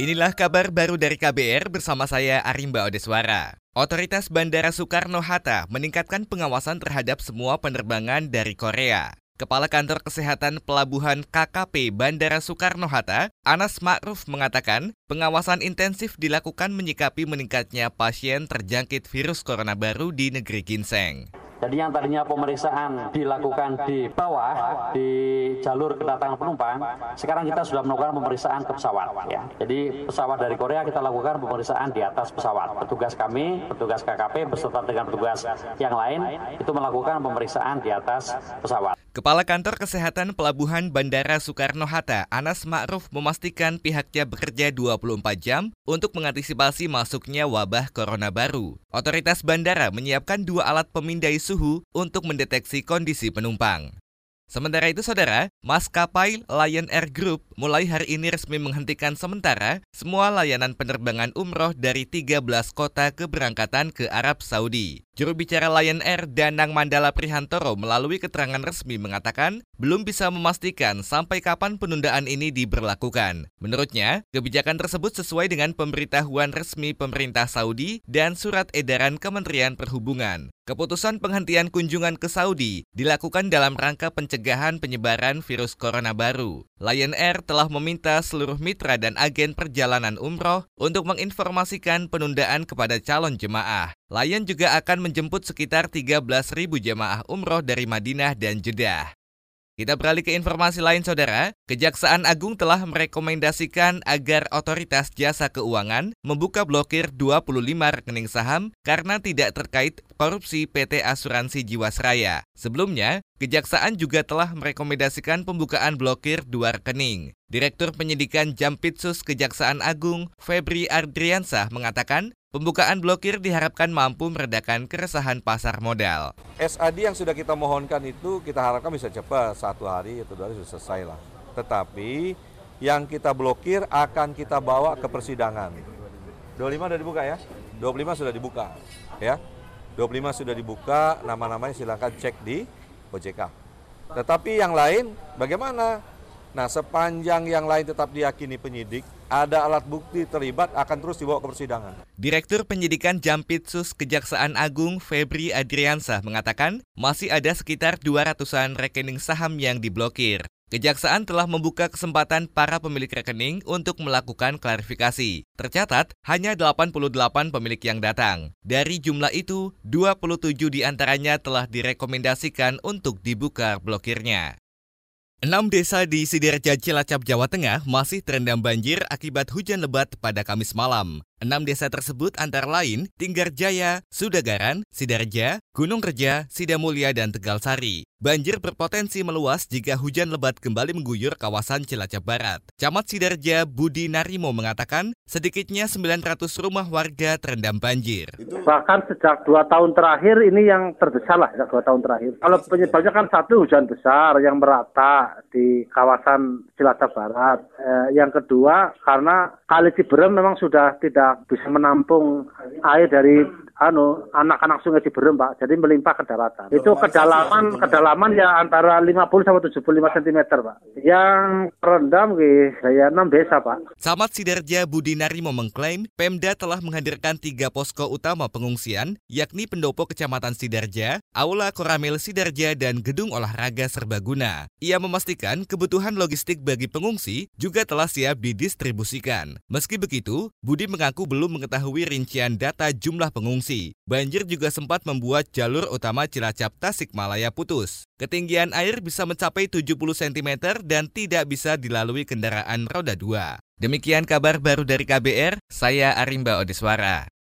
Inilah kabar baru dari KBR bersama saya Arimba Odeswara. Otoritas Bandara Soekarno-Hatta meningkatkan pengawasan terhadap semua penerbangan dari Korea. Kepala Kantor Kesehatan Pelabuhan KKP Bandara Soekarno-Hatta, Anas Ma'ruf mengatakan, pengawasan intensif dilakukan menyikapi meningkatnya pasien terjangkit virus corona baru di negeri Ginseng. Jadi yang tadinya pemeriksaan dilakukan di bawah di jalur kedatangan penumpang, sekarang kita sudah melakukan pemeriksaan ke pesawat. Ya. Jadi pesawat dari Korea kita lakukan pemeriksaan di atas pesawat. Petugas kami, petugas KKP beserta dengan petugas yang lain itu melakukan pemeriksaan di atas pesawat. Kepala Kantor Kesehatan Pelabuhan Bandara Soekarno-Hatta, Anas Ma'ruf memastikan pihaknya bekerja 24 jam untuk mengantisipasi masuknya wabah corona baru. Otoritas bandara menyiapkan dua alat pemindai suhu untuk mendeteksi kondisi penumpang. Sementara itu, saudara, maskapai Lion Air Group mulai hari ini resmi menghentikan sementara semua layanan penerbangan umroh dari 13 kota keberangkatan ke Arab Saudi. Juru bicara Lion Air Danang Mandala Prihantoro melalui keterangan resmi mengatakan belum bisa memastikan sampai kapan penundaan ini diberlakukan. Menurutnya, kebijakan tersebut sesuai dengan pemberitahuan resmi pemerintah Saudi dan surat edaran Kementerian Perhubungan. Keputusan penghentian kunjungan ke Saudi dilakukan dalam rangka pencegahan penyebaran virus corona baru. Lion Air telah meminta seluruh mitra dan agen perjalanan umroh untuk menginformasikan penundaan kepada calon jemaah. Lion juga akan menjemput sekitar 13.000 jemaah umroh dari Madinah dan Jeddah. Kita beralih ke informasi lain, Saudara. Kejaksaan Agung telah merekomendasikan agar otoritas jasa keuangan membuka blokir 25 rekening saham karena tidak terkait korupsi PT Asuransi Jiwasraya. Sebelumnya, Kejaksaan juga telah merekomendasikan pembukaan blokir dua rekening. Direktur Penyidikan Jampitsus Kejaksaan Agung, Febri Ardriansah, mengatakan Pembukaan blokir diharapkan mampu meredakan keresahan pasar modal. SAD yang sudah kita mohonkan itu kita harapkan bisa cepat, satu hari atau dua hari sudah selesai lah. Tetapi yang kita blokir akan kita bawa ke persidangan. 25 sudah dibuka ya? 25 sudah dibuka ya. 25 sudah dibuka, nama-namanya silakan cek di OJK. Tetapi yang lain bagaimana? Nah, sepanjang yang lain tetap diyakini penyidik, ada alat bukti terlibat akan terus dibawa ke persidangan. Direktur Penyidikan Jampitsus Kejaksaan Agung Febri Adriansah mengatakan masih ada sekitar 200-an rekening saham yang diblokir. Kejaksaan telah membuka kesempatan para pemilik rekening untuk melakukan klarifikasi. Tercatat, hanya 88 pemilik yang datang. Dari jumlah itu, 27 di antaranya telah direkomendasikan untuk dibuka blokirnya. Enam desa di Sidoarjo Cilacap, Jawa Tengah masih terendam banjir akibat hujan lebat pada Kamis malam. Enam desa tersebut antara lain Tinggar Jaya, Sudagaran, Sidarja, Gunung Reja, Sidamulya, dan Tegal Sari. Banjir berpotensi meluas jika hujan lebat kembali mengguyur kawasan Cilacap Barat. Camat Sidarja Budi Narimo mengatakan sedikitnya 900 rumah warga terendam banjir. Bahkan sejak dua tahun terakhir ini yang terbesar lah, sejak dua tahun terakhir. Kalau penyebabnya kan satu hujan besar yang merata di kawasan Cilacap Barat. Eh, yang kedua karena Kali Ciberem memang sudah tidak bisa menampung air dari anu anak-anak sungai Ciberem Pak, jadi melimpah ke daratan. Itu kedalaman kedalaman ya antara 50 sampai 75 cm Pak. Yang terendam ke saya 6 desa Pak. Samat Sidarja Budi Narimo mengklaim Pemda telah menghadirkan tiga posko utama pengungsian, yakni pendopo Kecamatan Sidarja, Aula Koramil Sidarja, dan Gedung Olahraga Serbaguna. Ia memastikan kebutuhan logistik bagi pengungsi juga telah siap didistribusikan. Meski begitu, Budi mengaku belum mengetahui rincian data jumlah pengungsi Banjir juga sempat membuat jalur utama Cilacap Tasikmalaya putus. Ketinggian air bisa mencapai 70 cm dan tidak bisa dilalui kendaraan roda 2. Demikian kabar baru dari KBR, saya Arimba Odeswara.